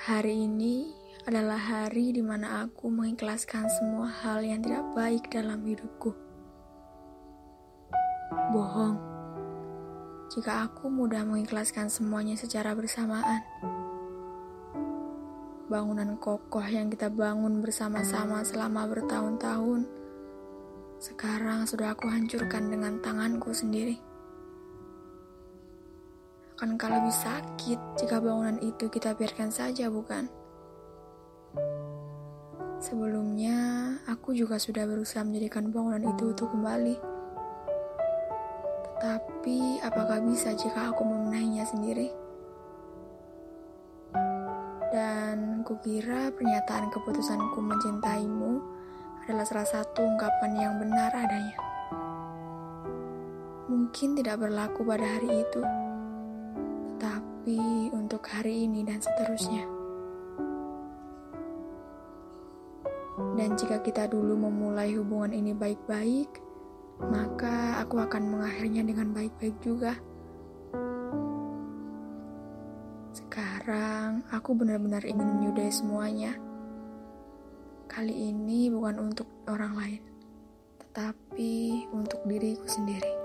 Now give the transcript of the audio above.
Hari ini adalah hari di mana aku mengikhlaskan semua hal yang tidak baik dalam hidupku. Bohong, jika aku mudah mengikhlaskan semuanya secara bersamaan. Bangunan kokoh yang kita bangun bersama-sama selama bertahun-tahun, sekarang sudah aku hancurkan dengan tanganku sendiri. Akankah lebih sakit jika bangunan itu kita biarkan saja, bukan? Sebelumnya, aku juga sudah berusaha menjadikan bangunan itu untuk kembali. Tetapi, apakah bisa jika aku memenahinya sendiri? Dan kukira pernyataan keputusanku mencintaimu adalah salah satu ungkapan yang benar adanya. Mungkin tidak berlaku pada hari itu, tetapi untuk hari ini dan seterusnya. Dan jika kita dulu memulai hubungan ini baik-baik, maka aku akan mengakhirinya dengan baik-baik juga. Sekarang aku benar-benar ingin menyudahi semuanya. Kali ini bukan untuk orang lain, tetapi untuk diriku sendiri.